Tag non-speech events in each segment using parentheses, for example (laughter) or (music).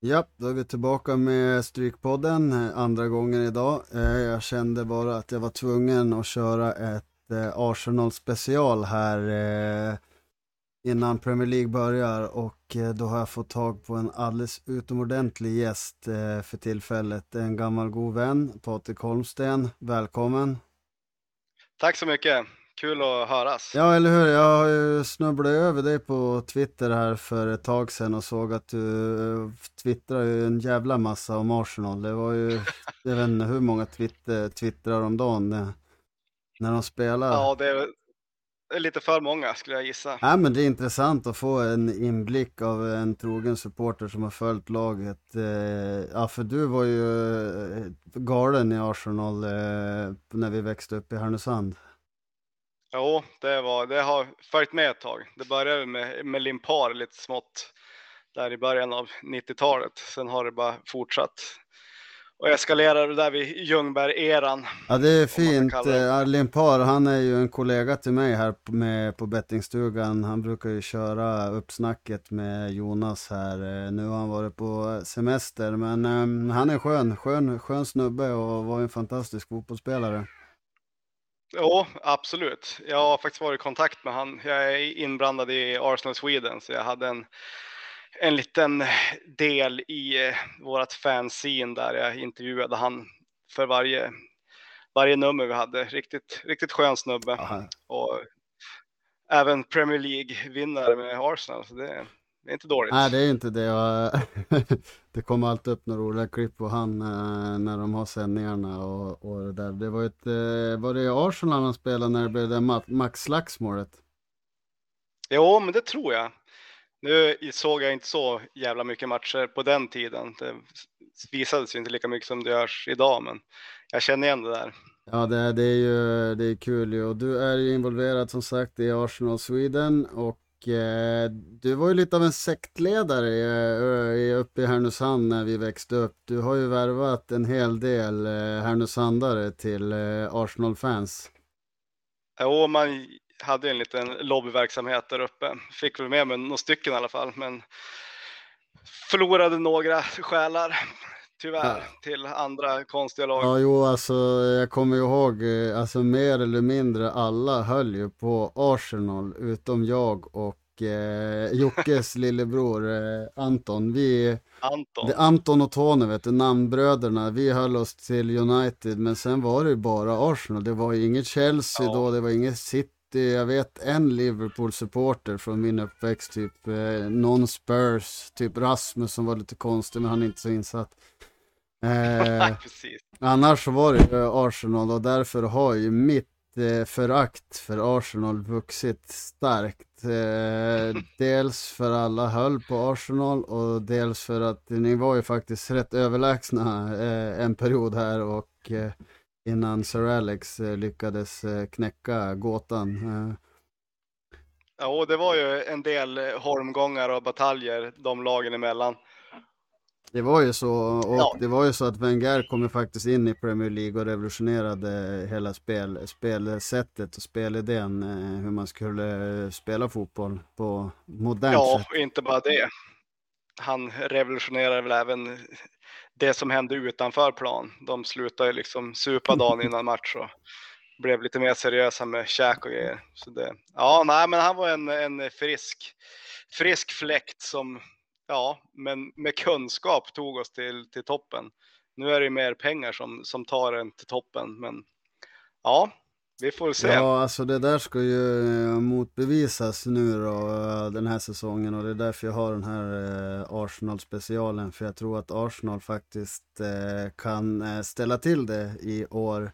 Ja, då är vi tillbaka med Strykpodden eh, andra gången idag. Eh, jag kände bara att jag var tvungen att köra ett eh, Arsenal special här innan Premier League börjar och då har jag fått tag på en alldeles utomordentlig gäst för tillfället. En gammal god vän, Patrik Holmsten. Välkommen! Tack så mycket! Kul att höras. Ja, eller hur. Jag har ju snubblat över dig på Twitter här för ett tag sedan och såg att du eh, twittrar ju en jävla massa om Arsenal. Det var ju, (laughs) jag vet inte hur många twitter, twittrar om dagen när, när de spelar. Ja, det är, lite för många skulle jag gissa. Ja, men det är intressant att få en inblick av en trogen supporter som har följt laget. Eh, ja, för du var ju eh, galen i Arsenal när vi växte upp i Härnösand. Jo, det, var, det har följt med ett tag. Det började med, med Limpar lite smått där i början av 90-talet. Sen har det bara fortsatt och eskalerade där vid Ljungberg-eran. Ja det är fint. Eh, Limpar han är ju en kollega till mig här med, på bettingstugan. Han brukar ju köra uppsnacket med Jonas här. Eh, nu har han varit på semester men um, han är skön, skön, skön snubbe och var en fantastisk fotbollsspelare. Jo, absolut. Jag har faktiskt varit i kontakt med han. Jag är inblandad i Arsenal Sweden, så jag hade en, en liten del i eh, vårt fanzine där jag intervjuade han för varje, varje nummer vi hade. Riktigt, riktigt skön snubbe. Aha. Och även Premier League-vinnare med Arsenal. Så det, det är inte dåligt. Nej, det är inte det. (laughs) det kommer alltid upp några roliga klipp på han eh, när de har sändningarna och, och det där. Det var ett, eh, var det Arsenal han spelade när det blev det Max-slagsmålet? Jo, men det tror jag. Nu såg jag inte så jävla mycket matcher på den tiden. Det visades ju inte lika mycket som det görs idag, men jag känner igen det där. Ja, det, det är ju det är kul ju. Och du är ju involverad som sagt i Arsenal Sweden och Eh, du var ju lite av en sektledare eh, eh, uppe i Härnösand när vi växte upp. Du har ju värvat en hel del Härnösandare till Arsenal-fans. Jo, man hade en liten lobbyverksamhet där uppe. Fick väl med mig några stycken i alla fall, men förlorade några själar tyvärr till andra konstiga lag. Ja, jo, alltså jag kommer ihåg, eh, alltså mer eller mindre alla höll ju på Arsenal utom jag och eh, Jockes (laughs) lillebror eh, Anton. Vi, Anton. Det, Anton och Tony, vet du, namnbröderna, vi höll oss till United, men sen var det ju bara Arsenal. Det var ju inget Chelsea ja. då, det var inget City jag vet en Liverpool-supporter från min uppväxt, typ eh, någon Spurs, typ Rasmus som var lite konstig men han är inte så insatt. Eh, (laughs) annars så var det ju Arsenal och därför har ju mitt eh, förakt för Arsenal vuxit starkt. Eh, (laughs) dels för alla höll på Arsenal och dels för att ni var ju faktiskt rätt överlägsna eh, en period här och eh, innan Sir Alex eh, lyckades eh, knäcka gåtan. Ja, och det var ju en del holmgångar och bataljer de lagen emellan. Det var ju så, och ja. det var ju så att Wenger kom ju faktiskt in i Premier League och revolutionerade hela spel, spelsättet och spelidén, eh, hur man skulle spela fotboll på modernt ja, sätt. Ja, och inte bara det. Han revolutionerade väl även det som hände utanför plan. De slutade liksom supa dagen innan match och blev lite mer seriösa med käk och grejer. Så det, ja, nej, men han var en, en frisk, frisk fläkt som ja, men med kunskap tog oss till, till toppen. Nu är det mer pengar som, som tar en till toppen, men ja, vi får se. Ja, alltså det där ska ju eh, motbevisas nu då eh, den här säsongen och det är därför jag har den här eh, Arsenal-specialen. För jag tror att Arsenal faktiskt kan ställa till det i år.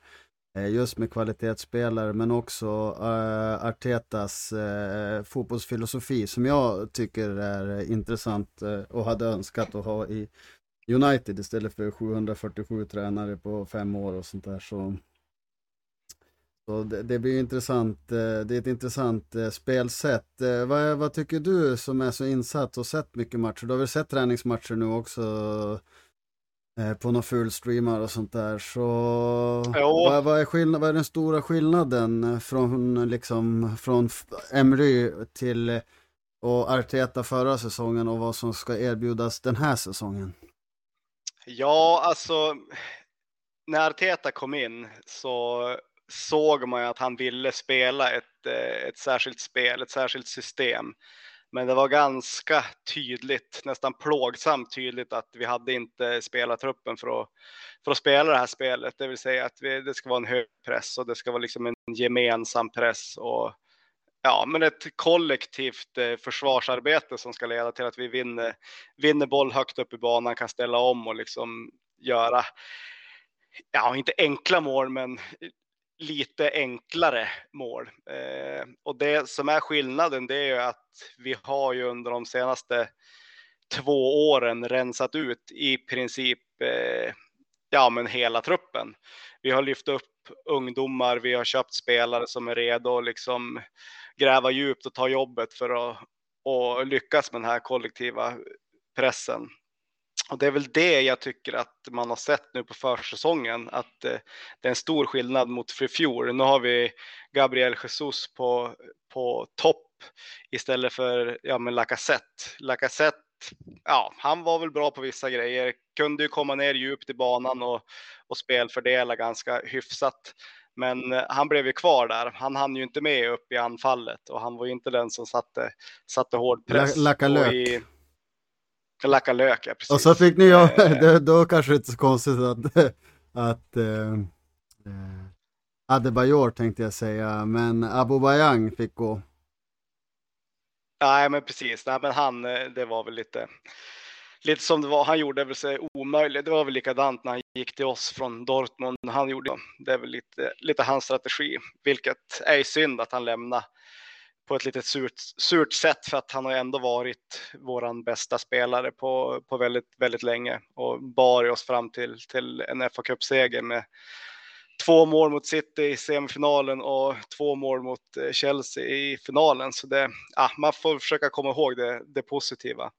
Eh, just med kvalitetsspelare men också uh, Artetas uh, fotbollsfilosofi som jag tycker är intressant uh, och hade önskat att ha i United istället för 747 tränare på fem år och sånt där. Så så det, det, blir intressant. Det är ett intressant spelsätt. Vad, vad tycker du som är så insatt och sett mycket matcher? Du har väl sett träningsmatcher nu också? Eh, på några fullstreamar och sånt där. Så vad, vad, är skillnad, vad är den stora skillnaden från, liksom, från Emry till och Arteta förra säsongen och vad som ska erbjudas den här säsongen? Ja, alltså när Arteta kom in så såg man ju att han ville spela ett, eh, ett särskilt spel, ett särskilt system. Men det var ganska tydligt, nästan plågsamt tydligt att vi hade inte spelartruppen för att, för att spela det här spelet. Det vill säga att vi, det ska vara en hög press och det ska vara liksom en gemensam press och ja, men ett kollektivt eh, försvarsarbete som ska leda till att vi vinner, vinner boll högt upp i banan, kan ställa om och liksom göra, ja, inte enkla mål, men lite enklare mål. Eh, och det som är skillnaden det är ju att vi har ju under de senaste två åren rensat ut i princip eh, ja, men hela truppen. Vi har lyft upp ungdomar, vi har köpt spelare som är redo att liksom gräva djupt och ta jobbet för att och lyckas med den här kollektiva pressen. Och det är väl det jag tycker att man har sett nu på försäsongen, att eh, det är en stor skillnad mot för fjol. Nu har vi Gabriel Jesus på, på topp istället för ja, men Lacazette. Lacazette, ja, han var väl bra på vissa grejer, kunde ju komma ner djupt i banan och, och spelfördela ganska hyfsat. Men eh, han blev ju kvar där. Han hann ju inte med upp i anfallet och han var ju inte den som satte, satte hård press. Lacka lök. Lacka lök, ja precis. Och så fick ni, ja, (laughs) eh. då kanske det inte så konstigt att, (laughs) att eh, eh, Adebayor tänkte jag säga, men Abu Bayang fick gå. Nej, men precis. Nej, men han, eh, det var väl lite, lite som det var. Han gjorde väl sig omöjligt. Det var väl likadant när han gick till oss från Dortmund. Han gjorde det är väl lite, lite hans strategi, vilket är synd att han lämnade på ett lite surt, surt sätt för att han har ändå varit våran bästa spelare på, på väldigt, väldigt länge och bar oss fram till, till en fa Cup-seger med två mål mot City i semifinalen och två mål mot eh, Chelsea i finalen. Så det, ja, man får försöka komma ihåg det, det positiva.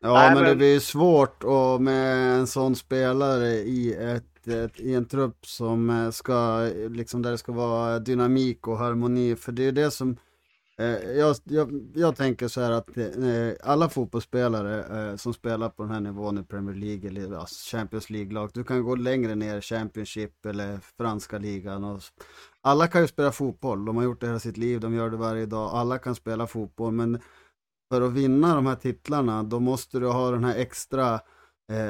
Ja, Nej, men, men, det blir svårt och med en sån spelare i, ett, ett, i en trupp som eh, ska, liksom där det ska vara dynamik och harmoni. För det är det som Eh, jag, jag, jag, tänker så här att eh, eh, alla fotbollsspelare som spelar på den här nivån i Premier League eller Champions League-lag, du kan gå längre ner, Championship eller franska ligan. Och, alla kan ju spela fotboll, de har gjort det hela sitt liv, de gör det varje dag, alla kan spela fotboll, men för att vinna de här titlarna, då måste du ha den här extra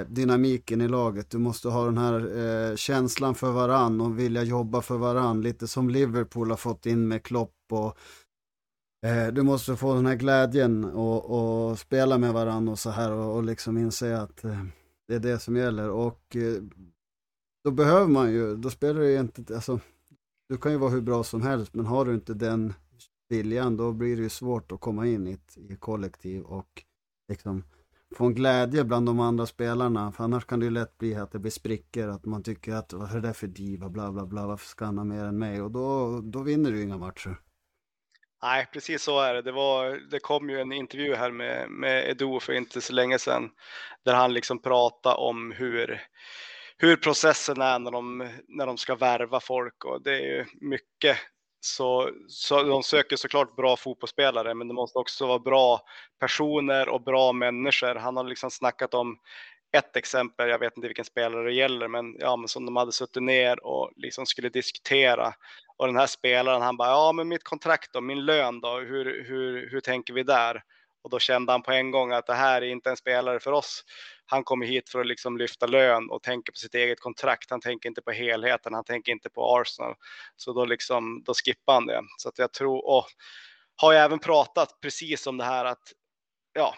dynamiken i laget. Du måste ha den här eh, känslan för varann och vilja jobba för varann. Lite som Liverpool har fått in med Klopp och Eh, du måste få den här glädjen och, och spela med varandra och så här och, och liksom inse att eh, det är det som gäller. Och eh, då behöver man ju, då spelar det ju inte, alltså, du kan ju vara hur bra som helst, men har du inte den viljan, då blir det ju svårt att komma in i ett, i ett kollektiv och liksom få en glädje bland de andra spelarna. För annars kan det ju lätt bli att det blir sprickor, att man tycker att vad är det där för diva, bla bla bla, varför ska han ha mer än mig? Och då, då vinner du inga matcher. Nej, precis så är det. Det, var, det kom ju en intervju här med, med Edo för inte så länge sedan där han liksom pratade om hur, hur processen är när de, när de ska värva folk och det är ju mycket så, så de söker såklart bra fotbollsspelare, men det måste också vara bra personer och bra människor. Han har liksom snackat om ett exempel, jag vet inte vilken spelare det gäller, men, ja, men som de hade suttit ner och liksom skulle diskutera. Och den här spelaren, han bara, ja men mitt kontrakt då, min lön då, hur, hur, hur tänker vi där? Och då kände han på en gång att det här är inte en spelare för oss. Han kommer hit för att liksom lyfta lön och tänker på sitt eget kontrakt. Han tänker inte på helheten, han tänker inte på Arsenal. Så då, liksom, då skippar han det. Så att jag tror, och har jag även pratat precis om det här att ja,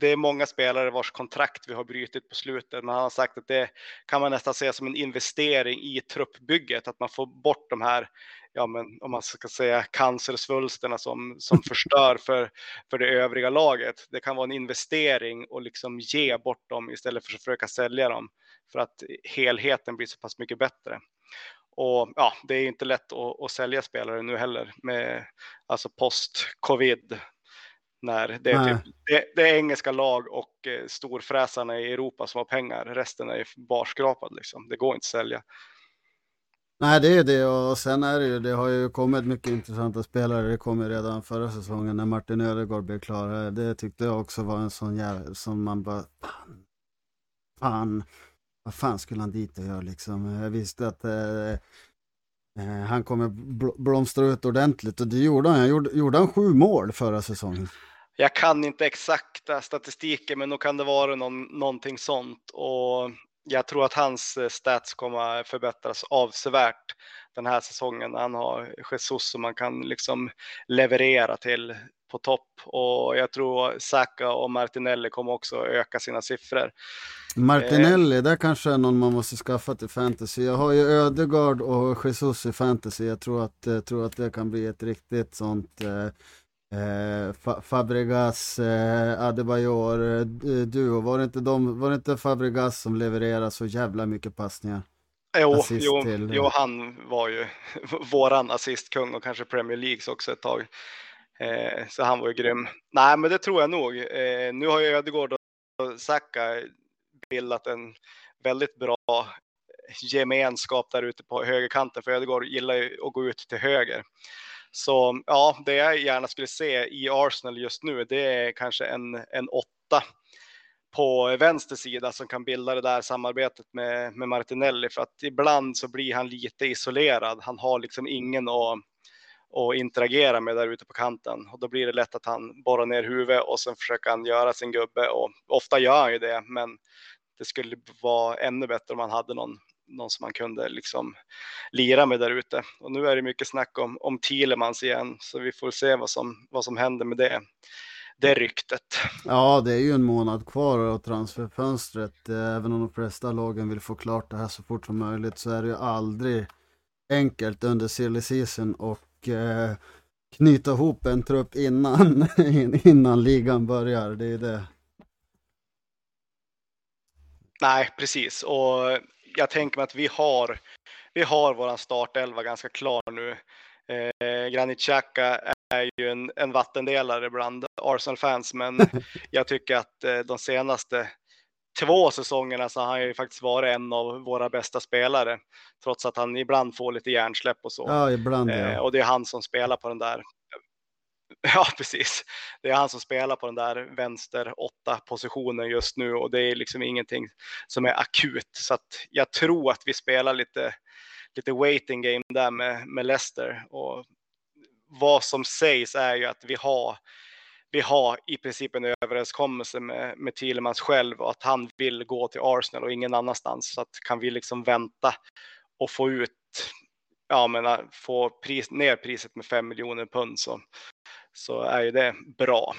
det är många spelare vars kontrakt vi har brutit på slutet, men han har sagt att det kan man nästan se som en investering i truppbygget, att man får bort de här, ja men om man ska säga cancersvulsterna som, som (laughs) förstör för, för det övriga laget. Det kan vara en investering och liksom ge bort dem istället för att försöka sälja dem, för att helheten blir så pass mycket bättre. Och ja, det är inte lätt att, att sälja spelare nu heller med alltså post covid när det är, typ, det, det, är engelska lag och eh, storfräsarna i Europa som har pengar. Resten är barskrapad liksom. Det går inte att sälja. Nej, det är det och sen är det ju, det har ju kommit mycket intressanta spelare. Det kom ju redan förra säsongen när Martin Ödegaard blev klar. Det tyckte jag också var en sån jävel som man bara, fan, fan, vad fan skulle han dit och göra liksom? Jag visste att eh, eh, han kommer bl blomstra ut ordentligt och det gjorde han. Gjorde, gjorde han sju mål förra säsongen? Jag kan inte exakta statistiken, men nog kan det vara någon, någonting sånt. Och jag tror att hans eh, stats kommer förbättras avsevärt den här säsongen. Han har Jesus som man kan liksom leverera till på topp och jag tror Saka och Martinelli kommer också öka sina siffror. Martinelli, eh. där kanske är någon man måste skaffa till fantasy. Jag har ju Ödegard och Jesus i fantasy. Jag tror att, jag tror att det kan bli ett riktigt sånt eh, Eh, Fabregas, eh, Adebayor, eh, duo. Var det, inte de, var det inte Fabregas som levererade så jävla mycket passningar? Jo, jo, till, jo, han var ju (laughs) våran assistkung och kanske Premier Leagues också ett tag. Eh, så han var ju grym. Nej, men det tror jag nog. Eh, nu har ju Ödegård och Saka bildat en väldigt bra gemenskap där ute på högerkanten, för Ödegård gillar ju att gå ut till höger. Så ja, det jag gärna skulle se i Arsenal just nu, det är kanske en, en åtta på vänster sida som kan bilda det där samarbetet med, med Martinelli. För att ibland så blir han lite isolerad. Han har liksom ingen att, att interagera med där ute på kanten. Och då blir det lätt att han borrar ner huvudet och sen försöker han göra sin gubbe. Och ofta gör han ju det, men det skulle vara ännu bättre om han hade någon någon som man kunde liksom lira med där ute. Och nu är det mycket snack om, om Thielemans igen, så vi får se vad som, vad som händer med det, det ryktet. Ja, det är ju en månad kvar av transferfönstret. Även om de flesta lagen vill få klart det här så fort som möjligt så är det ju aldrig enkelt under silly season och eh, knyta ihop en trupp innan, (laughs) innan ligan börjar. Det är det. Nej, precis. Och jag tänker mig att vi har, vi har våran startelva ganska klar nu. Eh, Granit Xhaka är ju en, en vattendelare bland Arsenal-fans, men (laughs) jag tycker att eh, de senaste två säsongerna så har han ju faktiskt varit en av våra bästa spelare. Trots att han ibland får lite hjärnsläpp och så. Ja, ibland, ja. Eh, och det är han som spelar på den där Ja, (laughs) precis. Det är han som spelar på den där vänster åtta positionen just nu och det är liksom ingenting som är akut. Så att jag tror att vi spelar lite, lite waiting game där med, med Leicester. Och vad som sägs är ju att vi har, vi har i princip en överenskommelse med, med Thielemans själv och att han vill gå till Arsenal och ingen annanstans. Så att kan vi liksom vänta och få ut ja, men, få pris, ner priset med 5 miljoner pund så, så är ju det bra.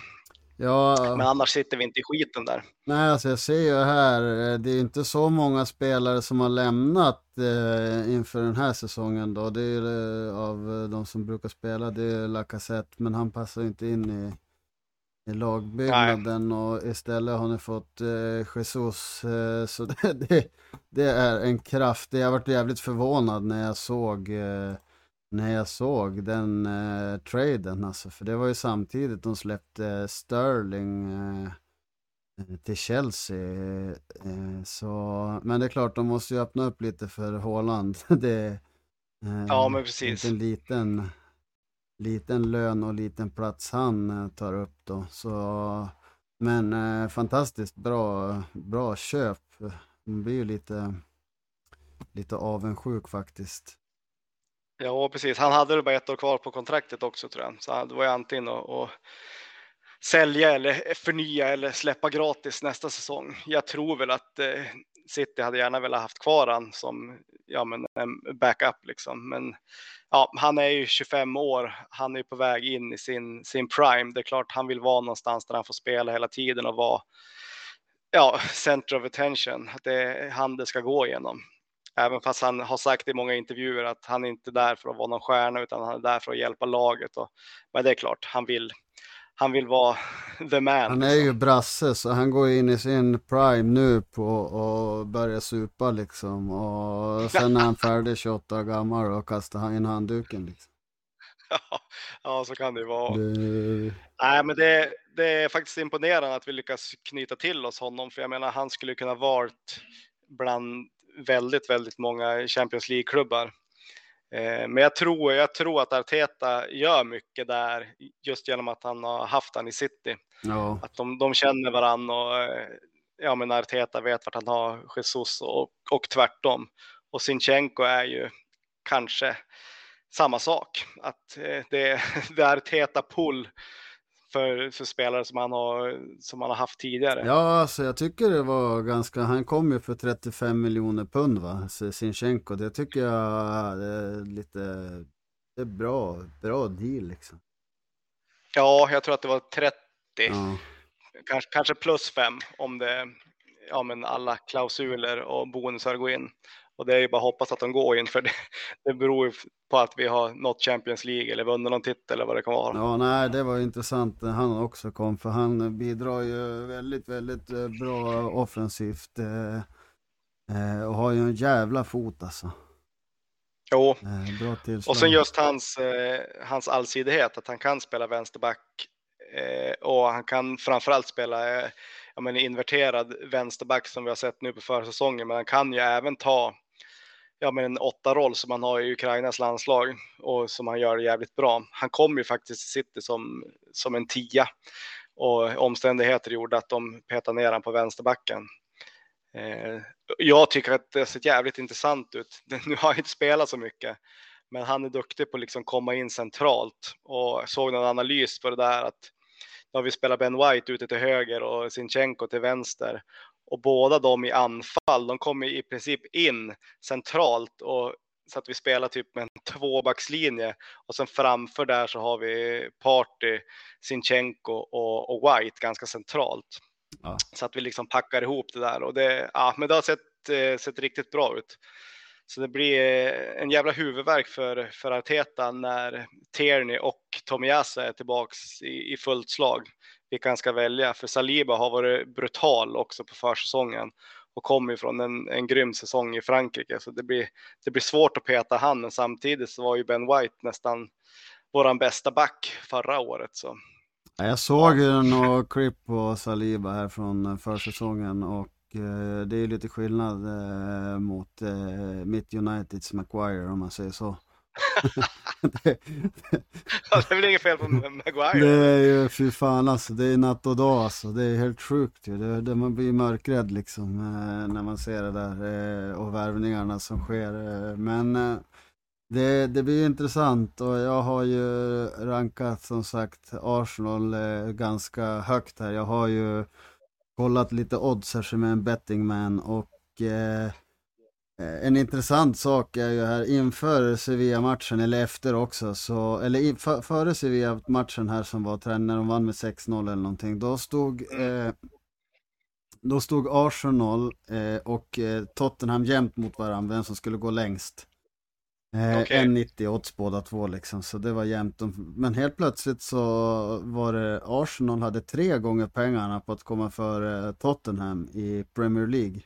Ja, men annars sitter vi inte i skiten där. Nej, alltså jag ser ju här, eh, det är inte så många spelare som har lämnat eh, inför den här säsongen då. Det är eh, av de som brukar spela, det är Lacazette, men han passar inte in i, i lagbyggnaden Nej. och istället har ni fått eh, Jesus. Eh, så det, (laughs) det, det, är en kraft, jag varit jävligt förvånad när jag såg eh, när jag såg den eh, traden alltså. För det var ju samtidigt de släppte Sterling eh, till Chelsea. Eh, så, men det är klart, de måste ju öppna upp lite för Haaland. (laughs) det eh, Ja, men precis. En liten, liten lön och liten plats han eh, tar upp då. Så, men eh, fantastiskt bra, bra köp. Man blir ju lite, lite avundsjuk faktiskt. Ja, precis. Han hade bara ett år kvar på kontraktet också tror jag. Så det var ju antingen att, att sälja eller förnya eller släppa gratis nästa säsong. Jag tror väl att eh, City hade gärna velat haft kvar han som ja, men en backup liksom. Men ja, han är ju 25 år. Han är på väg in i sin, sin prime. Det är klart han vill vara någonstans där han får spela hela tiden och vara ja, center of attention. Att det är han det ska gå igenom. Även fast han har sagt i många intervjuer att han inte är där för att vara någon stjärna utan han är där för att hjälpa laget. Och, men det är klart, han vill, han vill vara (laughs) the man. Han är liksom. ju brasse så han går in i sin prime nu på och börjar supa liksom. Och sen är han (laughs) färdig 28 år gammal och kastar han in handduken. Liksom. ja, så kan det ju vara. Det... Nej, men det, det är faktiskt imponerande att vi lyckas knyta till oss honom. För jag menar, han skulle kunna varit bland väldigt, väldigt många Champions League-klubbar. Eh, men jag tror, jag tror att Arteta gör mycket där just genom att han har haft han i City. Ja. Att de, de känner varandra och eh, ja, men Arteta vet vart han har Jesus och, och tvärtom. Och Sinchenko är ju kanske samma sak. Att eh, det, (laughs) det är Arteta pull för, för spelare som han, har, som han har haft tidigare. Ja, alltså jag tycker det var ganska, han kom ju för 35 miljoner pund va, Sinchenko. Det tycker jag är lite, det är bra, bra deal liksom. Ja, jag tror att det var 30. Ja. Kanske, kanske plus 5 om det, ja men alla klausuler och bonusar går in. Och det är ju bara att hoppas att de går in för det, det beror ju på att vi har nått Champions League eller vunnit någon titel eller vad det kan vara. Ja, nej, det var intressant när han också kom för han bidrar ju väldigt, väldigt eh, bra offensivt eh, eh, och har ju en jävla fot alltså. Jo, eh, och sen just hans, eh, hans allsidighet, att han kan spela vänsterback eh, och han kan framförallt spela ja, men inverterad vänsterback som vi har sett nu på försäsongen, men han kan ju även ta ja, men en åtta-roll som han har i Ukrainas landslag och som han gör jävligt bra. Han kom ju faktiskt till City som, som en tia och omständigheter gjorde att de petade ner honom på vänsterbacken. Eh, jag tycker att det ser jävligt intressant ut. (laughs) Nu har jag inte spelat så mycket, men han är duktig på att liksom komma in centralt och såg någon analys på det där att nu har vi spelat Ben White ute till höger och Sinchenko till vänster och båda de i anfall, de kommer i princip in centralt och så att vi spelar typ med en tvåbackslinje och sen framför där så har vi Party, Sinchenko och, och White ganska centralt. Ja. Så att vi liksom packar ihop det där och det, ja, men det har sett, eh, sett riktigt bra ut. Så det blir eh, en jävla huvudvärk för, för Arteta när Tierney och Tomiyasu är tillbaks i, i fullt slag vilka han ska välja. För Saliba har varit brutal också på försäsongen och kommer från en, en grym säsong i Frankrike. Så det blir, det blir svårt att peta han, men samtidigt så var ju Ben White nästan våran bästa back förra året. Så. Jag såg ju några klipp på Saliba här från försäsongen och eh, det är lite skillnad eh, mot eh, mitt Uniteds Maguire om man säger så det, ja, det är väl inget fel på Maguire? Det är ju, fy fan alltså, det är natt och dag alltså. Det är helt sjukt ju. Det, det, man blir mörkrädd liksom eh, när man ser det där eh, och värvningarna som sker. Eh. Men det, det blir intressant och jag har ju rankat som sagt Arsenal ganska högt här. Jag har ju kollat lite odds här som är en bettingman och Eh, en intressant sak är ju här inför Sevilla-matchen, eller efter också, så, eller för, före Sevilla-matchen här som var när de vann med 6-0 eller någonting, då stod, eh, då stod Arsenal eh, och eh, Tottenham jämt mot varandra, vem som skulle gå längst. Eh, okay. 1,90 odds båda två liksom, så det var jämnt. Men helt plötsligt så var det Arsenal hade tre gånger pengarna på att komma före Tottenham i Premier League.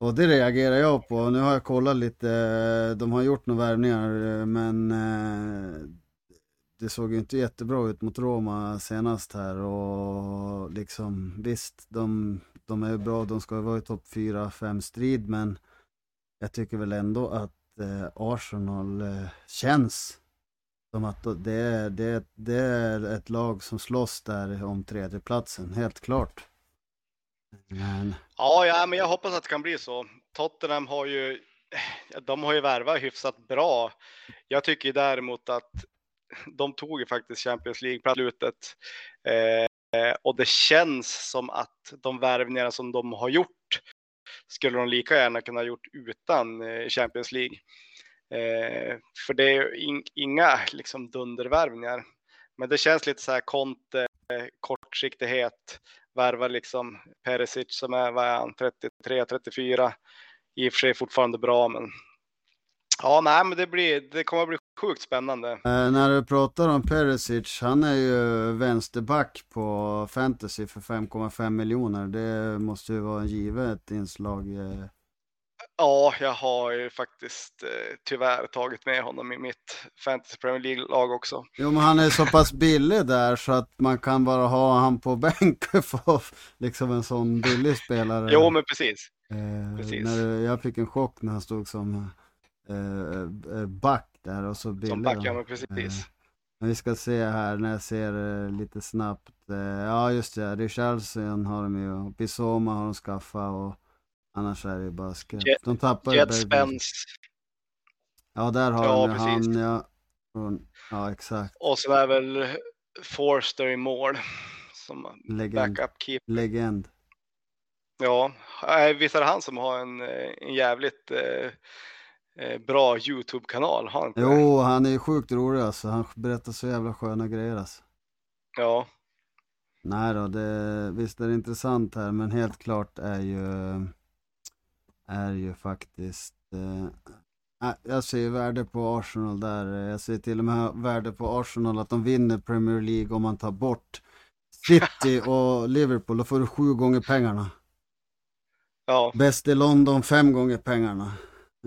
Och det reagerar jag på. Nu har jag kollat lite, eh, de har gjort några värvningar eh, men eh, det såg ju inte jättebra ut mot Roma senast här och liksom visst, de, de är bra, de ska vara i topp 4-5 strid men jag tycker väl ändå att Arsenal känns som att det, det, det är ett lag som slåss där om tredjeplatsen, helt klart. Men... Ja, ja, men jag hoppas att det kan bli så. Tottenham har ju, de har ju värvat hyfsat bra. Jag tycker däremot att de tog ju faktiskt Champions League på slutet. Eh, och det känns som att de värvningar som de har gjort skulle de lika gärna kunna gjort utan eh, Champions League. Eh, för det är in, inga liksom dundervärvningar. Men det känns lite så här Conte, eh, kortsiktighet, värva liksom Perisic som är, vad är han, 33, 34. I och för sig fortfarande bra, men ja, nej, men det blir, det kommer att bli sjukt spännande. Eh, när du pratar om Perisic, han är ju vänsterback på fantasy för 5,5 miljoner. Det måste ju vara en givet inslag. Eh Ja, jag har ju faktiskt eh, tyvärr tagit med honom i mitt Fantasy Premier League-lag också. Jo, men han är så pass billig där så att man kan bara ha han på (laughs) bänk för liksom en sån billig spelare. Jo, men precis. Eh, precis. När jag fick en chock när han stod som eh, back där och så billig. Som back, ja men precis. Men vi ska se här när jag ser lite snabbt. ja just det, Richarlison har de ju. Och Bissoma har de skaffat och annars är det bara skräp. De tappar Jet Spence. Ja där har ja, han ja. Ja exakt. Och så är väl Forster i mål. Som Legend. backup keeper. Legend. Ja, visst är det han som har en, en jävligt eh, eh bra YouTube-kanal? Han jo, han är sjukt rolig alltså. Han berättar så jävla sköna grejer alltså. Ja. Nej då, det, visst är det intressant här, men helt klart är ju, är ju faktiskt eh, jag ser värde på Arsenal där. Jag ser till och med värde på Arsenal att de vinner Premier League om man tar bort City (laughs) och Liverpool. Då får du sju gånger pengarna. Ja. Bäst i London fem gånger pengarna.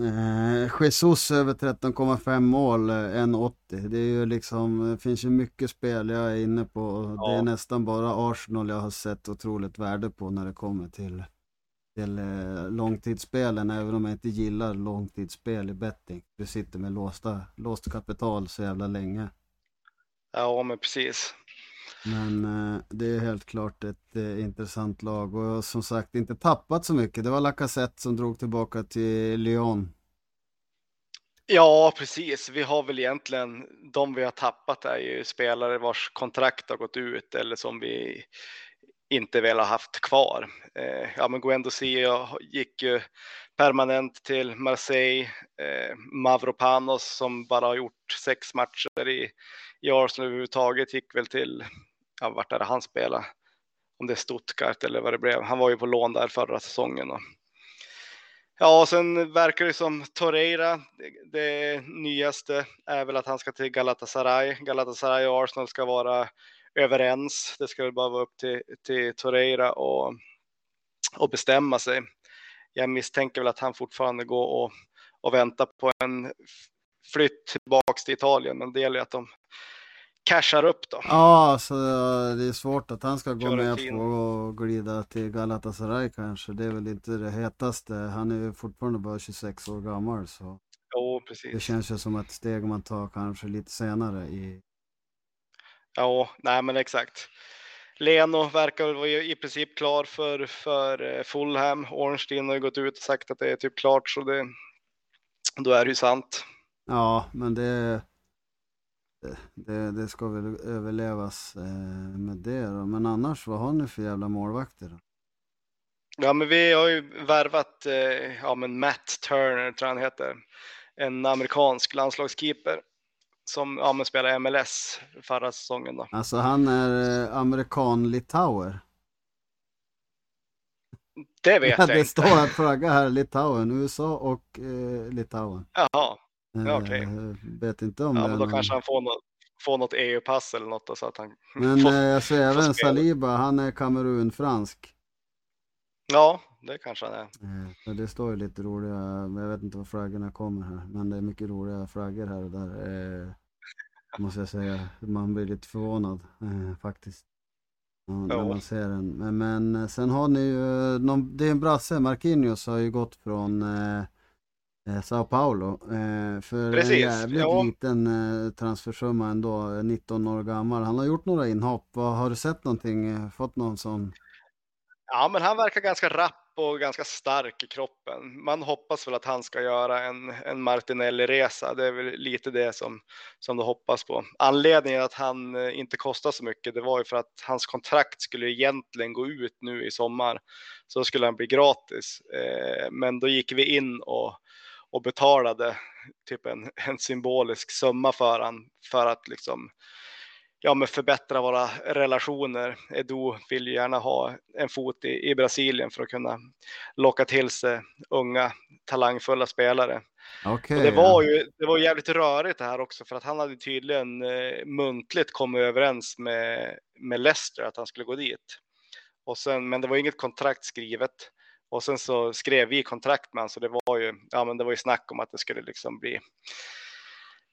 Eh, Jesus över 13,5 mål, 1,80. Eh, det är ju liksom, det finns ju mycket spel jag är inne på. Ja. Det är nästan bara Arsenal jag har sett otroligt värde på när det kommer till, till eh, långtidsspelen, även om jag inte gillar långtidsspel i betting. Du sitter med låsta, låst kapital så jävla länge. Ja, men precis. Men eh, det är helt klart ett eh, intressant lag och som sagt inte tappat så mycket. Det var Lacazette som drog tillbaka till Lyon. Ja, precis. Vi har väl egentligen de vi har tappat är ju spelare vars kontrakt har gått ut eller som vi inte velat haft kvar. Eh, ja, men Guendo Sia gick ju permanent till Marseille. Eh, Mavropanos som bara har gjort sex matcher i, i Arsenal överhuvudtaget gick väl till ja, vart är det han spelade? Om det är Stuttgart eller vad det blev. Han var ju på lån där förra säsongen. Och... Ja, och sen verkar det som Torreira, det nyaste är väl att han ska till Galatasaray. Galatasaray och Arsenal ska vara överens. Det ska väl bara vara upp till, till Torreira och, och bestämma sig. Jag misstänker väl att han fortfarande går och, och väntar på en flytt tillbaks till Italien, men det gäller att de cashar upp då. Ja, så det är svårt att han ska gå med på att glida till Galatasaray kanske. Det är väl inte det hetaste. Han är ju fortfarande bara 26 år gammal så. Jo, precis. Det känns ju som ett steg man tar kanske lite senare i. Ja, nej men exakt. Leno verkar vara i princip klar för, för eh, Fulham. Ornstein har ju gått ut och sagt att det är typ klart så det, då är det ju sant. Ja, men det det, det ska väl överlevas eh, med det då. Men annars, vad har ni för jävla målvakter då? Ja, men vi har ju värvat eh, ja, men Matt Turner, tror jag han heter. En amerikansk landslagskeeper som ja, men spelade MLS förra säsongen. Då. Alltså han är eh, amerikan-litauer? Det vet (laughs) jag det inte. Det står att flagga här Litauen, USA och eh, Litauen. Jaha, Ja, okay. Eh, vet inte om ja, det men då kanske han får något, får något EU-pass eller något så att han Men får, eh, jag ser även Saliba, han är Kamerun-fransk. Ja, det kanske han är. Eh, det står ju lite roliga, jag vet inte var flaggorna kommer här, men det är mycket roliga flaggor här och där. Eh, måste jag säga, man blir lite förvånad eh, faktiskt. Ja, när man ser den. Men, men eh, sen har ni ju, någon, det är en brasse, Marquinhos har ju gått från eh, eh, Sao Paulo. Eh, för Precis, en jävligt ja. liten eh, transfersumma ändå, 19 år gammal. Han har gjort några inhopp. Har du sett någonting, eh, fått någon sån? Ja, men han verkar ganska rapp och ganska stark i kroppen. Man hoppas väl att han ska göra en, en Martinelli-resa. Det är väl lite det som, som du hoppas på. Anledningen att han eh, inte kostar så mycket, det var ju för att hans kontrakt skulle egentligen gå ut nu i sommar. Så skulle han bli gratis. Eh, men då gick vi in och och betalade typ en, en symbolisk summa för han för att liksom ja, men förbättra våra relationer. Edu vill gärna ha en fot i, i Brasilien för att kunna locka till sig unga talangfulla spelare. Okay, det var ju det var jävligt rörigt det här också för att han hade tydligen eh, muntligt kommit överens med, med Leicester att han skulle gå dit. Och sen, men det var inget kontrakt skrivet. Och sen så skrev vi kontrakt med honom så det var ju, ja men det var ju snack om att det skulle liksom bli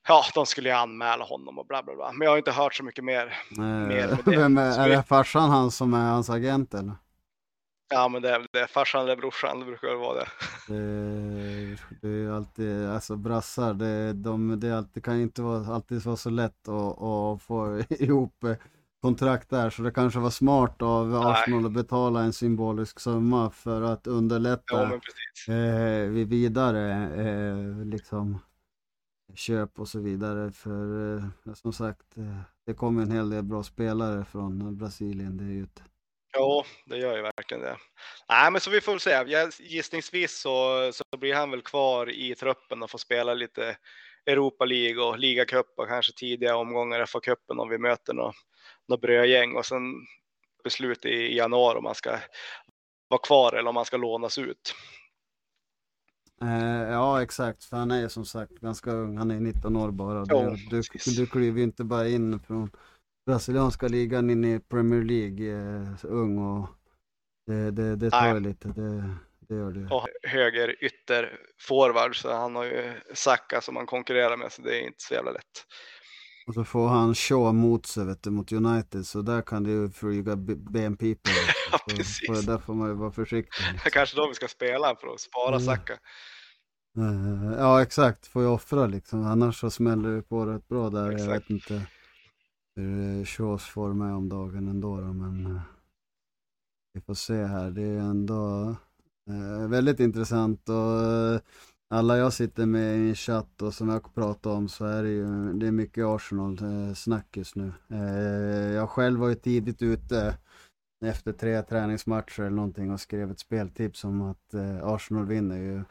Ja, de skulle ju anmäla honom och bla bla bla. Men jag har inte hört så mycket mer. (laughs) Eh, mer det. Vem är, är det farsan han som är hans agent eller? Ja, men det är det. Farsan eller brorsan, det brukar vara det. Det, (laughs) det är alltid, alltså brassar, det, de, det, alltid, kan ju inte vara, alltid vara så lätt att, att få (laughs) ihop kontrakt där, så det kanske var smart av Nej. Arsenal att betala en symbolisk summa för att underlätta ja, eh, vidare eh, liksom köp och så vidare. För eh, som sagt, eh, det kommer en hel del bra spelare från eh, Brasilien. Det är ju ett... Ja, det gör ju verkligen det. Nej, men så vi får väl se. Gissningsvis så, så blir han väl kvar i truppen och får spela lite Europa League och ligacup och kanske tidiga omgångar FA-cupen om vi möter något, något brödgäng och sen beslut i januari om man ska vara kvar eller om man ska lånas ut. Eh, ja, exakt. För han är som sagt ganska ung. Han är 19 år bara. Du, du, du kliver inte bara in från brasilianska ligan in i Premier League eh, ung och det, det, det tar Nej. lite. Det, det gör det. Och höger ytter forward så han har ju Saka som han konkurrerar med så det är inte så jävla lätt. Och så får han Shaw mot sig vet du, mot United så där kan det ju flyga BNP på. (laughs) ja, precis. Så, där får man ju vara försiktig. Liksom. (laughs) Kanske då vi ska spela för att spara mm. Saka. Uh, ja exakt, får ju offra liksom. Annars så smäller det på rätt bra där. Exakt. Jag vet inte hur Shaws får med om dagen ändå då, men uh, vi får se här. Det är ändå väldigt intressant och alla jag sitter med i en chatt och som jag pratar om så är det ju det är mycket Arsenal-snack eh, just nu. Eh, jag själv var ju tidigt ute efter tre träningsmatcher eller någonting och skrev ett speltips om att eh, Arsenal vinner ju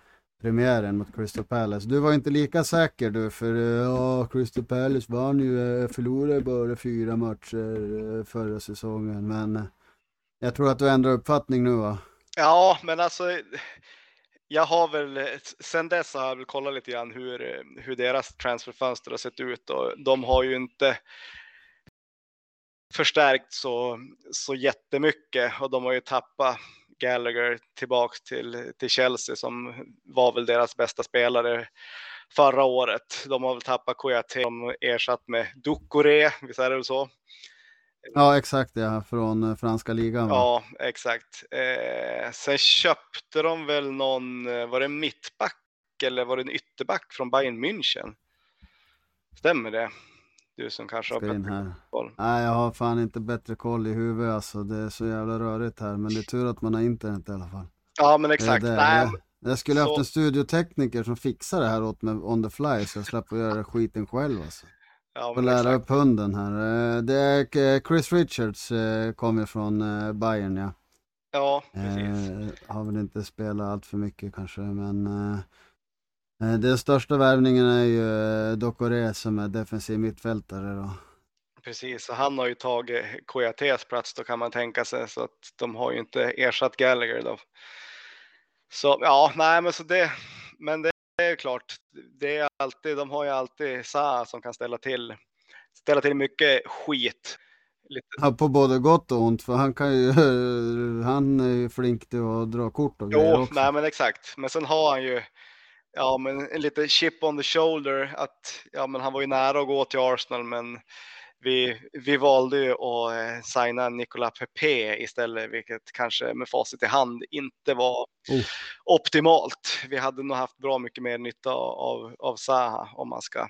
premiären mot Crystal Palace. Du var inte lika säker du, för ja, Crystal Palace vann ju, förlorade bara fyra matcher förra säsongen, men jag tror att du ändrar uppfattning nu va? Ja, men alltså jag har väl, eh, sen dess har jag väl kollat lite grann hur, eh, hur deras transferfönster har sett ut och de har ju inte förstärkt så, så jättemycket och de har ju tappat Gallagher tillbaks till, till Chelsea som var väl deras bästa spelare förra året. De har väl tappat Kouyaté som ersatt med Dukore. visst är det väl så? Ja, exakt ja, från eh, franska ligan. Va? Ja, exakt. Eh, sen köpte de väl någon, eh, var det mittback eller var det en ytterback från Bayern München? Stämmer det? Du som kanske har bättre koll. Nej, jag har fan inte bättre koll i huvudet alltså. Det är så jävla rörigt här. Men det är tur att man har internet i alla fall. Ja, men exakt. Det, Nej, jag, jag skulle så... haft en studiotekniker som fixar det här åt mig on the fly så jag slapp att göra skiten själv alltså. Ja, men lära upp hunden här. Eh, det är eh, Chris Richards eh, kommer från Bayern ja. Ja, precis. Eh, har väl inte spelat allt för mycket kanske men Eh, den största värvningen är ju Dokore som är defensiv mittfältare då. Precis, och han har ju tagit Kouyatés plats då kan man tänka sig så att de har ju inte ersatt Gallagher då. Så ja, nej men så det, men det är klart, det är alltid, de har ju alltid Sa som kan ställa till, ställa till mycket skit. Lite. Ja, på både gott och ont, för han kan ju, (laughs) han är ju flink till att dra kort och Jo, nej men exakt, men sen har han ju ja, men en lite chip on the shoulder att ja, men han var ju nära att gå till Arsenal, men vi, vi valde ju att eh, signa Nicolas Pepe istället, vilket kanske med facit i hand inte var oh. optimalt. Vi hade nog haft bra mycket mer nytta av, av Zaha om man ska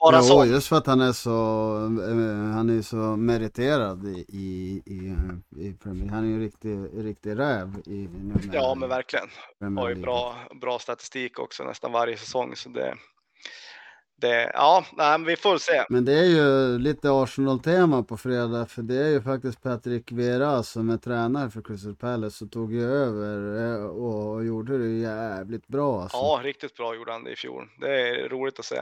vara ja, så. just för att han är så, uh, han är så meriterad i, i, i, i Premier Han är ju en riktig, riktig räv i Ja, men verkligen. Har ju bra, bra statistik också nästan varje säsong. Så det, det, ja, nej, men vi får se. Men det är ju lite Arsenal-tema på fredag, för det är ju faktiskt Patrick Vera som är tränare för Crystal Palace och tog ju över eh, och gjorde det jävligt bra. Alltså. Ja, riktigt bra gjorde han det i fjol. Det är roligt att se.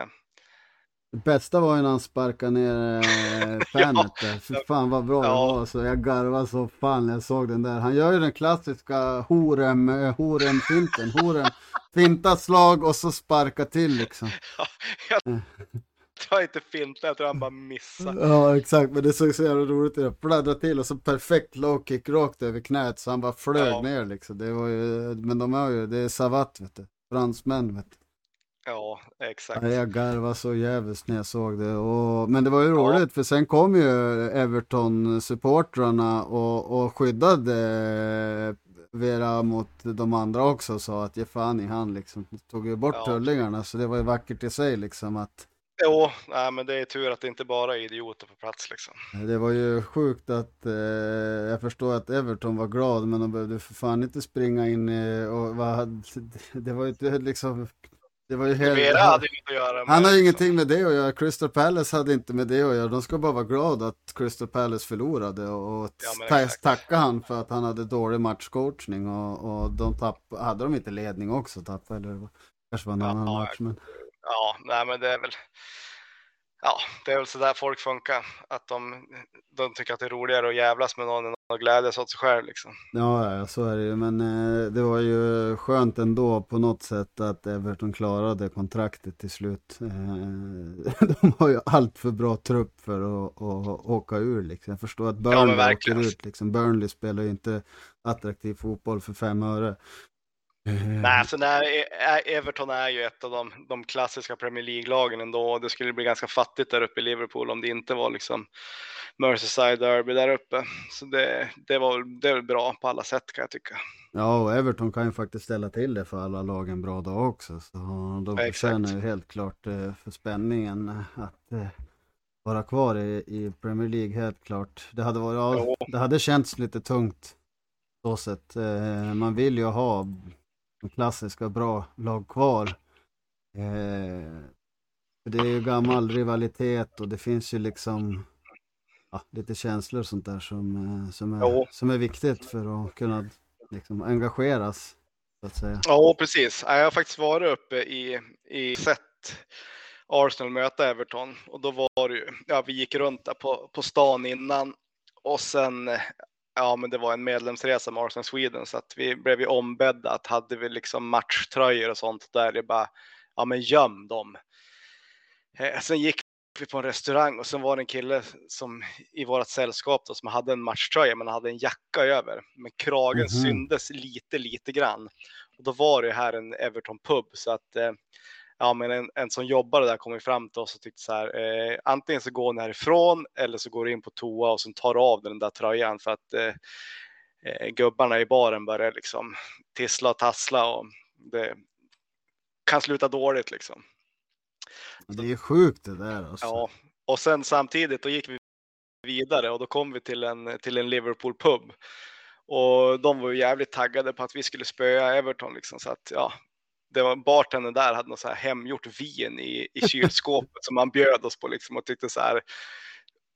Det bästa var ju när han sparkade ner eh, fanet (laughs) ja. där. Fy fan vad bra ja. det var. Så jag garvade så fan när jag såg den där. Han gör ju den klassiska horem, eh. Horem, finta slag och så sparka till liksom. (laughs) Ja, jag tror inte finta, jag tror han bara missade. Ja exakt, men det såg så jävla roligt ut. Fladdra till och så perfekt low kick rakt över knät så han bara flög ja. ner liksom. Det var ju, men de har ju, det är Savat vet du. Fransmän vet du. Ja, exakt. Jag garvade så jävligt när jag såg det. Och, men det var ju roligt ja. för sen kom ju Everton-supportrarna och, och skyddade Vera mot de andra också sa att ge fan i han liksom. Tog ju bort ja. tullingarna så det var ju vackert i sig liksom att Jo, nej, men det är tur att det inte bara är idioter på plats liksom. Det var ju sjukt att, eh, jag förstår att Everton var glad, men de behövde för fan inte springa in eh, och vad, det var ju inte liksom, det var ju helt... Hade inget att göra med. Han har liksom. ingenting med det att göra, Crystal Palace hade inte med det att göra, de ska bara vara glada att Crystal Palace förlorade och ja, tacka han för att han hade dålig matchcoachning och, och de tapp, hade de inte ledning också tappade, eller kanske var en annan ja, match men ja, nej men det är väl, ja, det är väl så där folk funkar. Att de, de tycker att det är roligare att jävlas med någon än att glädjas åt sig själv liksom. Ja, så är det ju. Men eh, det var ju skönt ändå på något sätt att Everton klarade kontraktet till slut. Eh, (laughs) de har ju allt för bra trupp för att, att åka ur liksom. Jag förstår att Burnley ja, åker ut liksom. Burnley spelar ju inte attraktiv fotboll för fem öre. Mm. Nej, så när e- Everton är ju ett av de, de klassiska Premier League-lagen ändå. Det skulle bli ganska fattigt där uppe i Liverpool om det inte var liksom Merseyside Derby där uppe. Så det, det var det är bra på alla sätt kan jag tycka. Ja, och Everton kan ju faktiskt ställa till det för alla lagen bra dag också. Så de förtjänar ju helt klart eh, för spänningen att eh, vara kvar i, i Premier League helt klart. Det hade, varit, ja, det hade känts lite tungt så sett. Eh, man vill ju ha klassiska bra lag kvar. Eh, det är ju gammal rivalitet och det finns ju liksom ja, lite känslor och sånt där som, eh, som, är, som är viktigt för att kunna liksom, engageras. Så att säga. Ja, precis. Jag har faktiskt varit uppe i, i sett Arsenal möta Everton och då var det ju, ja, vi gick runt där på, på stan innan och sen Ja, men det var en medlemsresa med Arsenal Sweden så att vi blev ju ombedda att hade vi liksom matchtröjor och sånt där, det bara, ja men göm dem. Eh, sen gick vi på en restaurang och sen var det en kille som i vårt sällskap då, som hade en matchtröja men hade en jacka över. Men kragen mm -hmm. syndes lite, lite grann. Och då var det här en Everton pub så att eh, ja, men en, en som jobbade där kom fram till oss och tyckte så här, eh, antingen så går ni härifrån eller så går du in på toa och sen tar av den där tröjan för att eh, eh, gubbarna i baren börjar liksom tissla och tassla och det kan sluta dåligt liksom. Det är sjukt det där alltså. Ja, och sen samtidigt då gick vi vidare och då kom vi till en, till en Liverpool pub. Och de var ju jävligt taggade på att vi skulle spöa Everton liksom så att ja, det var bartendern där hade något så här hemgjort vin i, i kylskåpet som han bjöd oss på liksom och tyckte så här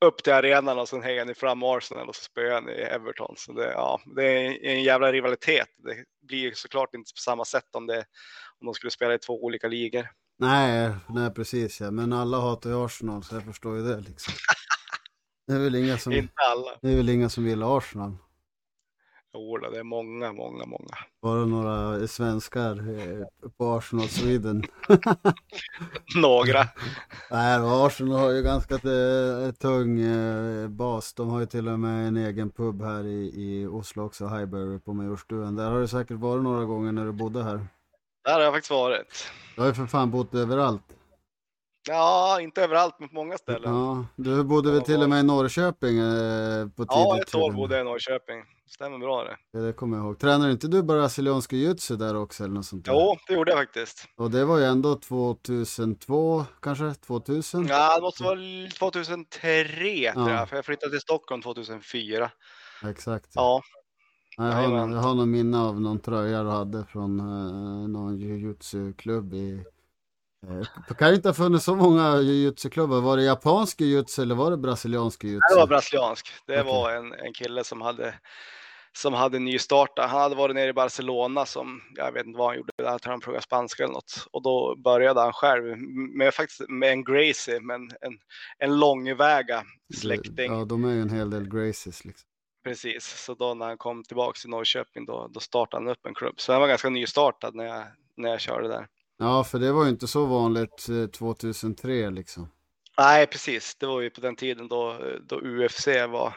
upp till arenan och sen hejar ni fram Arsenal och så spöar ni Everton. Så det, ja, det är en jävla rivalitet. Det blir såklart inte på samma sätt om, det, om de skulle spela i två olika ligor. Nej, nej precis ja. Men alla hatar ju Arsenal så jag förstår ju det liksom. (laughs) Det är väl inga som, inte alla. Det är väl inga som gillar Arsenal. Jo, det är många, många, många. Bara några svenskar eh, på Arsenal Sweden. (laughs) några. Nej, Arsenal har ju ganska eh, tung eh, bas. De har ju till och med en egen pub här i, i Oslo också, Highbury på Majorstuen. Där har du säkert varit några gånger när du bodde här. Där har jag faktiskt varit. Du har ju för fan bott överallt. Ja, inte överallt, men på många ställen. Ja, du bodde väl till och med i Norrköping eh, på tidigt Ja, ett år bodde jag i Norrköping. Stämmer bra det. Ja, det kommer jag ihåg. Tränar inte du brasiliansk jiu-jitsu där också eller något sånt där? Jo, det gjorde jag faktiskt. Och det var ju ändå 2002 kanske? 2000? Ja, det måste vara 2003 ja. tror jag, för jag flyttade till Stockholm 2004. Exakt. Ja. Jag har, jag har någon minne av någon tröja du hade från uh, någon jujutsu-klubb i Eh, det kan inte ha funnits så många jujutsu-klubbar. Var det japansk jujutsu eller var det brasiliansk jujutsu? Det var brasiliansk. Det okay. var en, en kille som hade som hade nystartat. Han hade varit nere i Barcelona som, jag vet inte vad han gjorde, jag tror han pluggade spanska eller något. Och då började han själv med, faktiskt, med en Gracie, men en, en långväga släkting. Ja, de är ju en hel del Gracies liksom. Precis, så då när han kom tillbaka till Norrköping då, då startade han upp en klubb. Så han var ganska nystartad när jag, när jag körde där. Ja, för det var ju inte så vanligt 2003 eh, liksom. Nej, precis. Det var ju på den tiden då, då UFC var,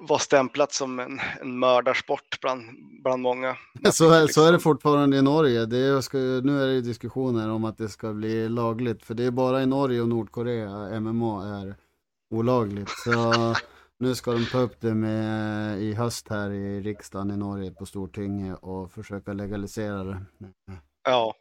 var stämplat som en, en mördarsport bland, bland många. Så är, så är det Liksom. fortfarande i Norge. Det är, ska, nu är det diskussioner om att det ska bli lagligt. För det är bara i Norge och Nordkorea MMA är olagligt. Så (laughs) nu ska de ta upp det med, i höst här i riksdagen i Norge på Stortinget och försöka legalisera det. Ja,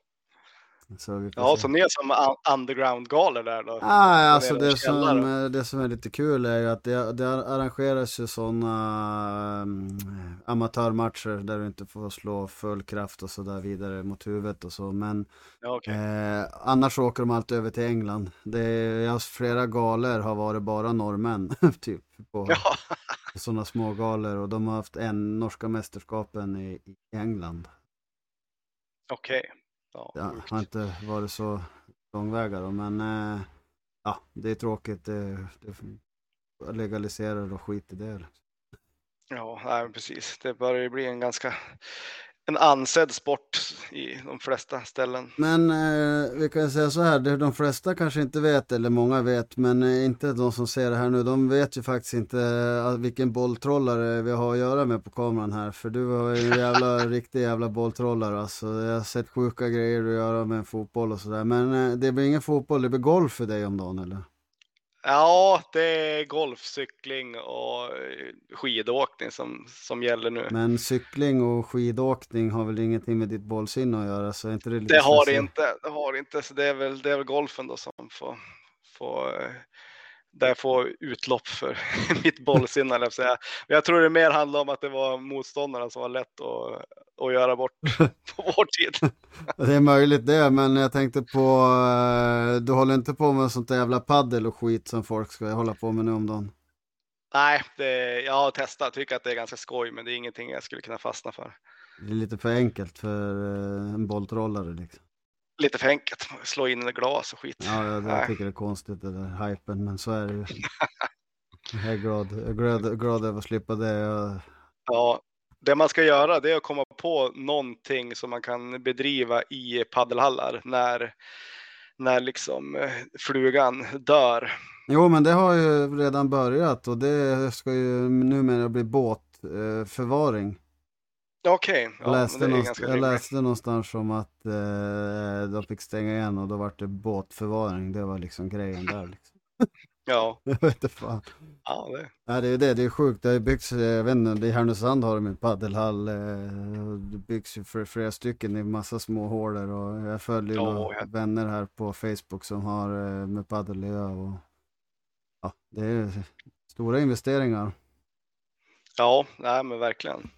Så ja så ni är som un- underground-galor där då? Ah, alltså det som, källare. det som är lite kul är ju att det, det arrangeras ju sådana um, amatörmatcher där du inte får slå full kraft och så där vidare mot huvudet och så. Men Ja, okej. eh, annars åker de alltid över till England. Det är, jag flera galor har varit bara norrmän (laughs) typ på, Ja, sådana små galor och de har haft en norska mästerskapen i, i England. okej. Ja, sjukt. har inte varit så långväga då, men eh, ja, det är tråkigt. Det, det legaliserar och skit i det. Ja, nej, precis. Det börjar ju bli en ganska en ansedd sport i de flesta ställen. Men eh, vi kan säga så här, de flesta kanske inte vet, eller många vet, men eh, inte de som ser det här nu, de vet ju faktiskt inte eh, vilken bolltrollare vi har att göra med på kameran här. För du har ju en jävla, (laughs) riktig jävla bolltrollare alltså. Jag har sett sjuka grejer du göra med en fotboll och sådär. Men eh, det blir ingen fotboll, det blir golf för dig om dagen eller? Ja, det är golf, cykling och eh, skidåkning som, som gäller nu. Men cykling och skidåkning har väl ingenting med ditt bollsinne att göra, så är inte det lite Det har det inte, det har det inte, så det är väl, det är väl golfen då som får, får eh, där jag får utlopp för (laughs) mitt bollsinne. Men jag tror det mer handlar om att det var motståndarna som var lätt att, att göra bort (laughs) på vår tid. Det är möjligt det, men jag tänkte på, eh, du håller inte på med sånt där jävla paddel och skit som folk ska hålla på med nu om dagen? Nej, det, jag har testat, tycker att det är ganska skoj, men det är ingenting jag skulle kunna fastna för. Det är lite för enkelt för eh, en bolltrollare liksom. Lite för enkelt, (laughs) slå in glas och skit. Ja, jag, jag tycker det är konstigt det där hypen, men så är det ju. Jag är glad, jag är glad, glad över att slippa det. Jag, Ja, det man ska göra det är att komma på någonting som man kan bedriva i paddelhallar när, när liksom eh, flugan dör. Jo, men det har ju redan börjat och det ska ju numera bli båtförvaring. Okej, Jag, ja, men läste, någonstans, jag läste någonstans om att eh, de fick stänga igen och då var det båtförvaring. Det var liksom grejen där. Liksom. (laughs) Ja, (laughs) Jag vet inte fan. ja det, Nej, det är det, det är sjukt. Det har byggts, eh, jag vet inte, i Härnösand har de en paddelhall. eh, Det byggs ju för flera stycken i massa små hålor och jag följer Ja, några ja. vänner här på Facebook som har eh, med paddel att göra och ja, det är stora investeringar. ja, nej men verkligen.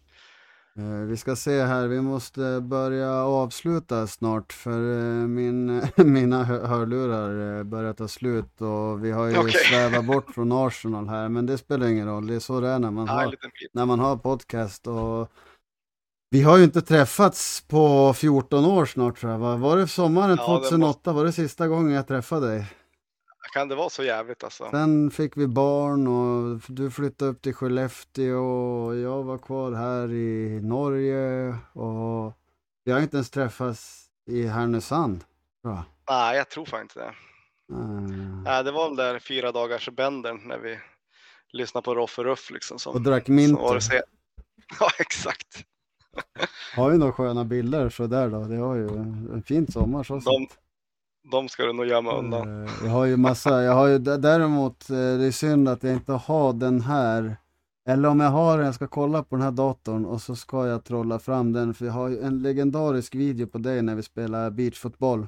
Eh, Vi ska se här, vi måste börja avsluta snart för eh, min, (laughs) mina hö- hörlurar eh, börjar ta slut och vi har ju Okej. (laughs) svävat bort från Arsenal här men det spelar ingen roll, det är så det är när man, har, när man har podcast och vi har ju inte träffats på 14 år snart tror jag, va? var det sommaren Ja, det 2008, var det sista gången jag träffade dig? Kan det vara så jävligt alltså? Sen fick vi barn och du flyttade upp till Skellefteå och jag var kvar här i Norge och vi har inte ens träffats i Härnösand. Tror jag. Nej, jag tror fan inte det. Eh, Nej, det var väl där fyra dagars bändern när vi lyssnade på Roffe Ruff liksom. Som, och drack minter. (laughs) Ja, exakt. Har ju några sköna bilder så där då. Det har ju en fin sommar så. De, de ska du nog gömma undan. Eh, jag har ju massa, jag har ju däremot, eh, det är synd att jag inte har den här. Eller om jag har den, jag ska kolla på den här datorn och så ska jag trolla fram den. För jag har ju en legendarisk video på dig när vi spelar beachfotboll.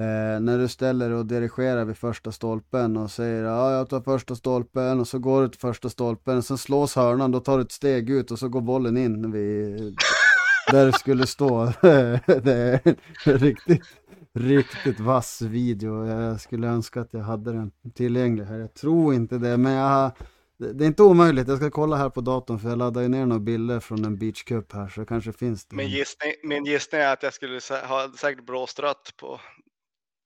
Eh, när du ställer och dirigerar vid första stolpen och säger ja jag tar första stolpen och så går du till första stolpen. Sen slås hörnan, då tar du ett steg ut och så går bollen in vid, där det skulle stå. (laughs) det är riktigt, riktigt vass video. Jag skulle önska att jag hade den tillgänglig här. Jag tror inte det, men jag det är inte omöjligt. Jag ska kolla här på datorn för jag laddade ju ner några bilder från en beach cup här så det kanske finns det. Min gissning, min gissning är att jag skulle ha säkert blåst rött på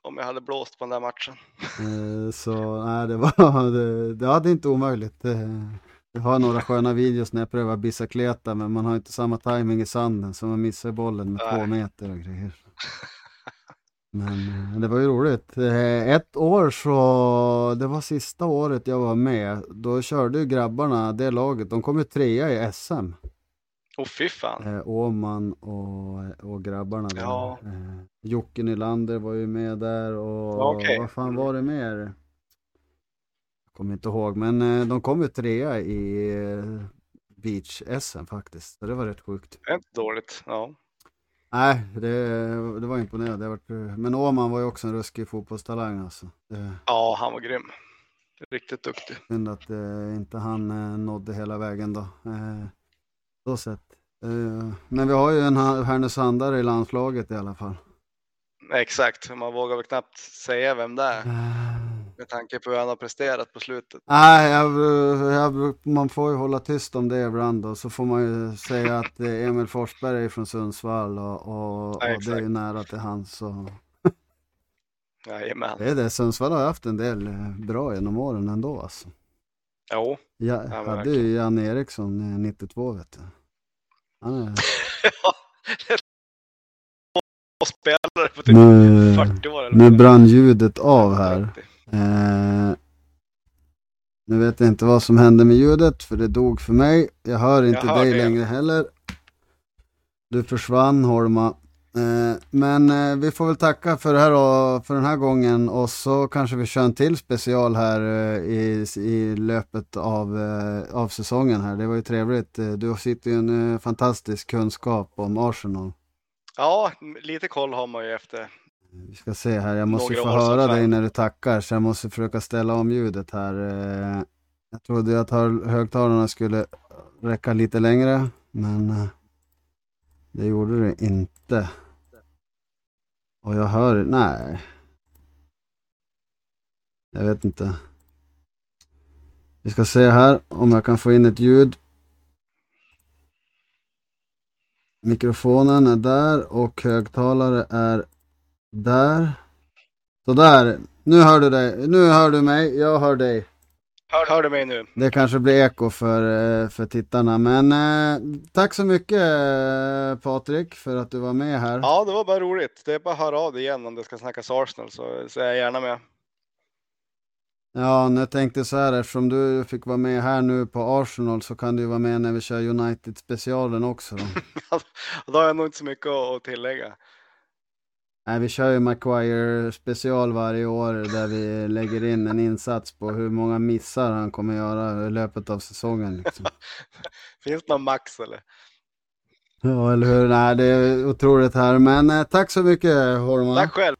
om jag hade blåst på den där matchen. Eh, Så nej, det var (laughs) det, det hade inte omöjligt. Jag har några sköna videos när jag prövar bicicleta men man har inte samma timing i sanden så man missar bollen med två Nej. meter och grejer. Men eh, det var ju roligt. Eh, ett år så, det var sista året jag var med. Då körde ju grabbarna det laget. De kom ju trea i SM. Åh oh, fy fan. Eh, Åman och, och grabbarna där. Ja. Eh, Jocke Nylander var ju med där och Okej. vad fan var det mer? Jag kommer inte ihåg, men eh, de kom ju trea i eh, beach-SM faktiskt. Så det var rätt sjukt. Inte dåligt. Ja. Nej, det, det var imponerande. Det var, men Åman var ju också en ruskig fotbollstalang alltså. Det, ja, han var grym. Riktigt duktig. synd att eh, inte han eh, nådde hela vägen då. Eh, så sett. Eh, men vi har ju en Härnösandare i landslaget i alla fall. Exakt, man vågar väl knappt säga vem det är Eh, med tanke på hur han har presterat på slutet. Nej, jag, jag, man får ju hålla tyst om det ibland och så får man ju säga att eh, Emil Forsberg är från Sundsvall och, och, och Ja, det är ju nära till hans. Så. Jajamän. Det är det, Sundsvall har haft en del eh, bra genom åren ändå alltså. Jo, Jag hade ju Jan Eriksson eh, 92 vet du. Han är... (laughs) och spelare på typ Nu, 40 år eller nu brann ljudet av här. 30. Eh, nu vet jag inte vad som hände med ljudet för det dog för mig. Jag hör inte Jag hör dig det. längre heller. Du försvann Holma. Eh, men eh, vi får väl tacka för det här och, för den här gången och så kanske vi kör en till special här eh, i, i löpet av, eh, av säsongen här. Det var ju trevligt. Eh, Du sitter ju en eh, fantastisk kunskap om Arsenal. Ja, lite koll har man ju efter. Vi ska se här, jag måste Några få höra dig när du tackar så jag måste försöka ställa om ljudet här. Eh, Jag trodde att högtalarna skulle räcka lite längre, men eh, det gjorde det inte. Och jag hör, nej. Jag vet inte. Vi ska se här om jag kan få in ett ljud. Mikrofonen är där och högtalare är där. Sådär. Nu hör du dig. Nu hör du mig. Jag hör dig. Hör, hör du mig nu? Det kanske blir eko för, eh, för tittarna. Men eh, tack så mycket eh, Patrik för att du var med här. Ja, det var bara roligt. Det är bara att höra av dig igen om det ska snackas Arsenal så, så är jag gärna med. Ja, nu tänkte så här, eftersom du fick vara med här nu på Arsenal så kan du vara med när vi kör United-specialen också. Då. (laughs) Då har jag nog inte så mycket att tillägga. Nej, vi kör ju Maguire special varje år där vi lägger in en insats på hur många missar han kommer göra i löpet av säsongen. Liksom. (laughs) Finns det någon max eller? Ja, eller hur? Nej, det är otroligt här. Men eh, tack så mycket Horman. Tack själv.